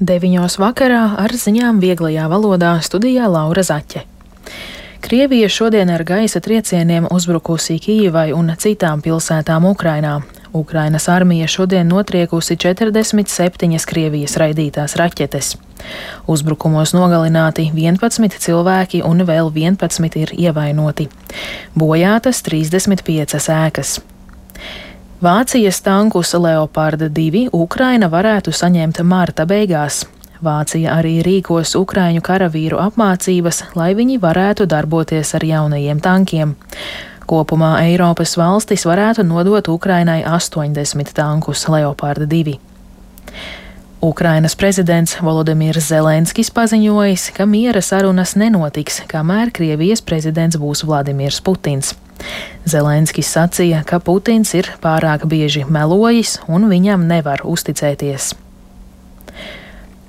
Deviņos vakarā ar ziņām vieglajā valodā studijā Laura Zaķe. Krievija šodien ar gaisa triecieniem uzbrukusi Kijivai un citām pilsētām Ukrainā. Ukrainas armija šodien notriekusi 47 Krievijas raidītās raķetes. Uzbrukumos nogalināti 11 cilvēki un vēl 11 ir ievainoti. Bojātas 35 ēkas. Vācijas tankus Leoparda 2 Ukraina varētu saņemt marta beigās. Vācija arī rīkos Ukraiņu karavīru apmācības, lai viņi varētu darboties ar jaunajiem tankiem. Kopumā Eiropas valstis varētu nodot Ukrainai 80 tankus Leoparda 2. Ukrainas prezidents Volodimirs Zelenskis paziņojis, ka miera sarunas nenotiks, kamēr Krievijas prezidents būs Vladimirs Putins. Zelenskis sacīja, ka Putins ir pārāk bieži melojis un viņam nevar uzticēties.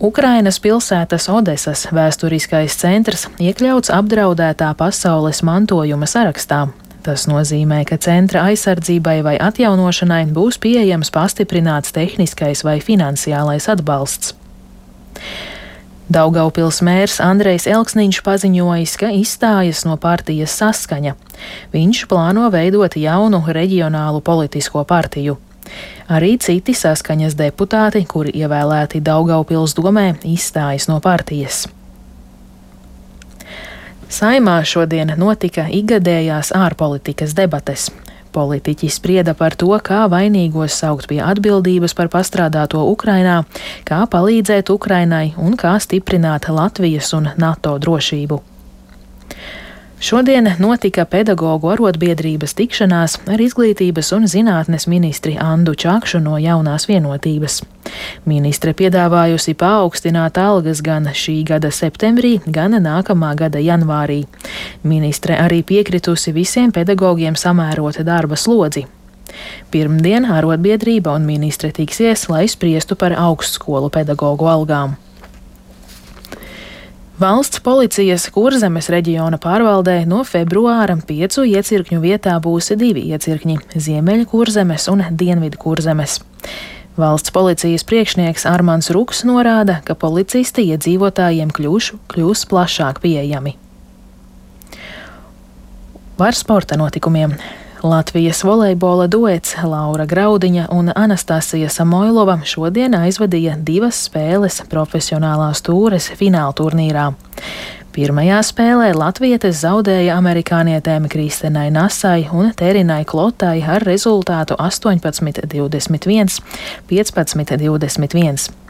Ukrainas pilsētas Odesas vēsturiskais centrs iekļauts apdraudētā pasaules mantojuma sarakstā. Tas nozīmē, ka centra aizsardzībai vai atjaunošanai būs pieejams pastiprināts tehniskais vai finansiālais atbalsts. Daugaupils mērs Andrejs Elksniņš paziņojis, ka izstājas no partijas saskaņa. Viņš plāno veidot jaunu reģionālu politisko partiju. Arī citi saskaņas deputāti, kuri ievēlēti Daugaupils domē, izstājas no partijas. Saimā šodien notika ikgadējās ārpolitikas debates. Politiķi sprieda par to, kā vainīgos saukt pie atbildības par pastrādāto Ukrainā, kā palīdzēt Ukrainai un kā stiprināt Latvijas un NATO drošību. Šodien notika pedagoģu arotbiedrības tikšanās ar izglītības un zinātnes ministri Andu Čakšu no jaunās vienotības. Ministre piedāvājusi paaugstināt algas gan šī gada septembrī, gan nākamā gada janvārī. Ministre arī piekritusi visiem pedagogiem samērot darba slodzi. Pirmdien arotbiedrība un ministre tiksies, lai spriestu par augstskolu pedagoģu algām. Valsts policijas kurzemes reģiona pārvaldē no februāra piecu iecirkņu vietā būs divi iecirkņi - Ziemeļa kurzemes un Dienvidu kurzemes. Valsts policijas priekšnieks Armāns Ruks norāda, ka policisti iedzīvotājiem kļūš, kļūs plašāk pieejami. Par sporta notikumiem. Latvijas volejbola duets Laura Graudiņa un Anastasija Samoilova šodien aizvadīja divas spēles profesionālās tūres fināla turnīrā. Pirmajā spēlē latvietes zaudēja amerikānietēm Kristenai Nasai un Terinai Klotai ar rezultātu 18-21, 15-21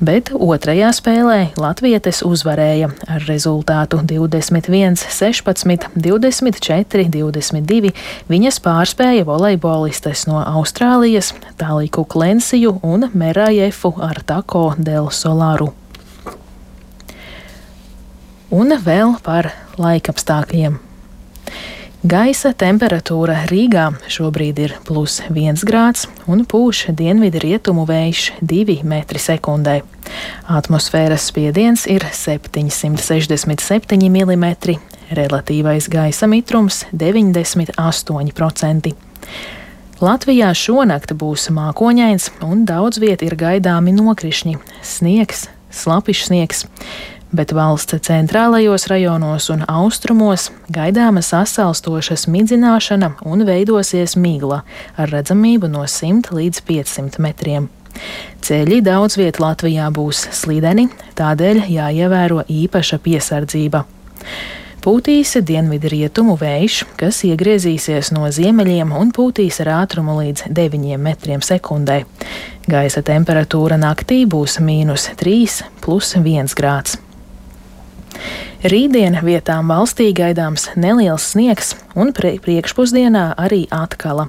bet otrajā spēlē latvietes uzvarēja ar rezultātu 21, 16, 24, 22. Viņas pārspēja volejbolistes no Austrālijas, Tāliku Klensiju un Merajefu ar Tako del Solaru. Un vēl par laikapstākļiem. Gaisa temperatūra Rīgā šobrīd ir plus 1 grāds un pūš dienvidu rietumu vējš 2 m2. Atmosfēras spiediens ir 767 mm, relatīvais gaisa mitrums 98%. Latvijā šonakt būs mākoņains un daudz viet ir gaidāmi nokrišņi, sniegs, slapišs sniegs bet valsts centrālajos rajonos un austrumos gaidāma sasalstoša smidzināšana un veidosies migla ar redzamību no 100 līdz 500 metriem. Ceļi daudz viet Latvijā būs slideni, tādēļ jāievēro īpaša piesardzība. Pūtīs dienvidu rietumu vējš, kas iegriezīsies no ziemeļiem un pūtīs ar ātrumu līdz 9 metriem sekundē. Gaisa temperatūra naktī būs mīnus 3, plus 1 grāds. Rītdien vietām valstī gaidāms neliels sniegs, un priekšpusdienā arī atkala.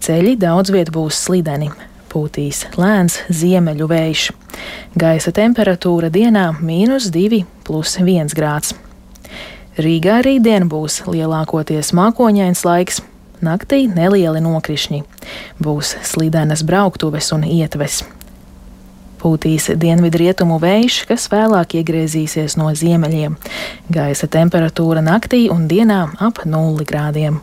Ceļi daudz viet būs slideni. Pūtīs lēns ziemeļu vējš. Gaisa temperatūra dienā - mīnus 2, plus 1 grāds. Rīgā rītdien būs lielākoties mākoņains laiks, naktī nelieli nokrišņi. Būs slidenas brauktuves un ietves. Pūtīs dienvidrietumu vējš, kas vēlāk iegriezīsies no ziemeļiem. Gaisa temperatūra naktī un dienā ap 0 grādiem.